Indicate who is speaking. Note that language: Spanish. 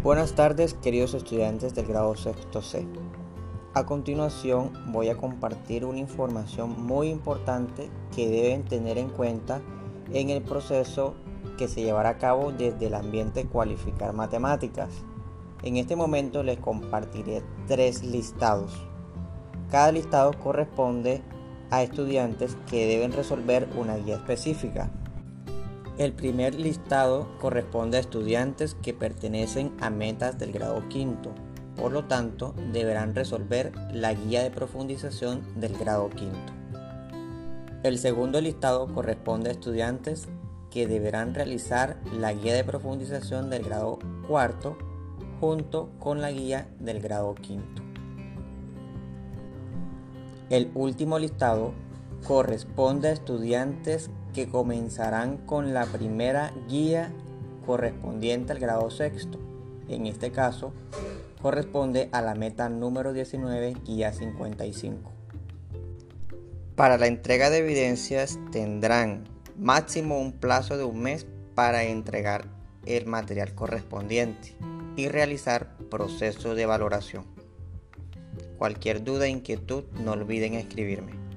Speaker 1: Buenas tardes queridos estudiantes del grado sexto C. A continuación voy a compartir una información muy importante que deben tener en cuenta en el proceso que se llevará a cabo desde el ambiente cualificar matemáticas. En este momento les compartiré tres listados. Cada listado corresponde a estudiantes que deben resolver una guía específica. El primer listado corresponde a estudiantes que pertenecen a metas del grado quinto, por lo tanto deberán resolver la guía de profundización del grado quinto. El segundo listado corresponde a estudiantes que deberán realizar la guía de profundización del grado cuarto junto con la guía del grado quinto. El último listado corresponde a estudiantes que comenzarán con la primera guía correspondiente al grado sexto. En este caso, corresponde a la meta número 19, guía 55. Para la entrega de evidencias tendrán máximo un plazo de un mes para entregar el material correspondiente y realizar proceso de valoración. Cualquier duda e inquietud no olviden escribirme.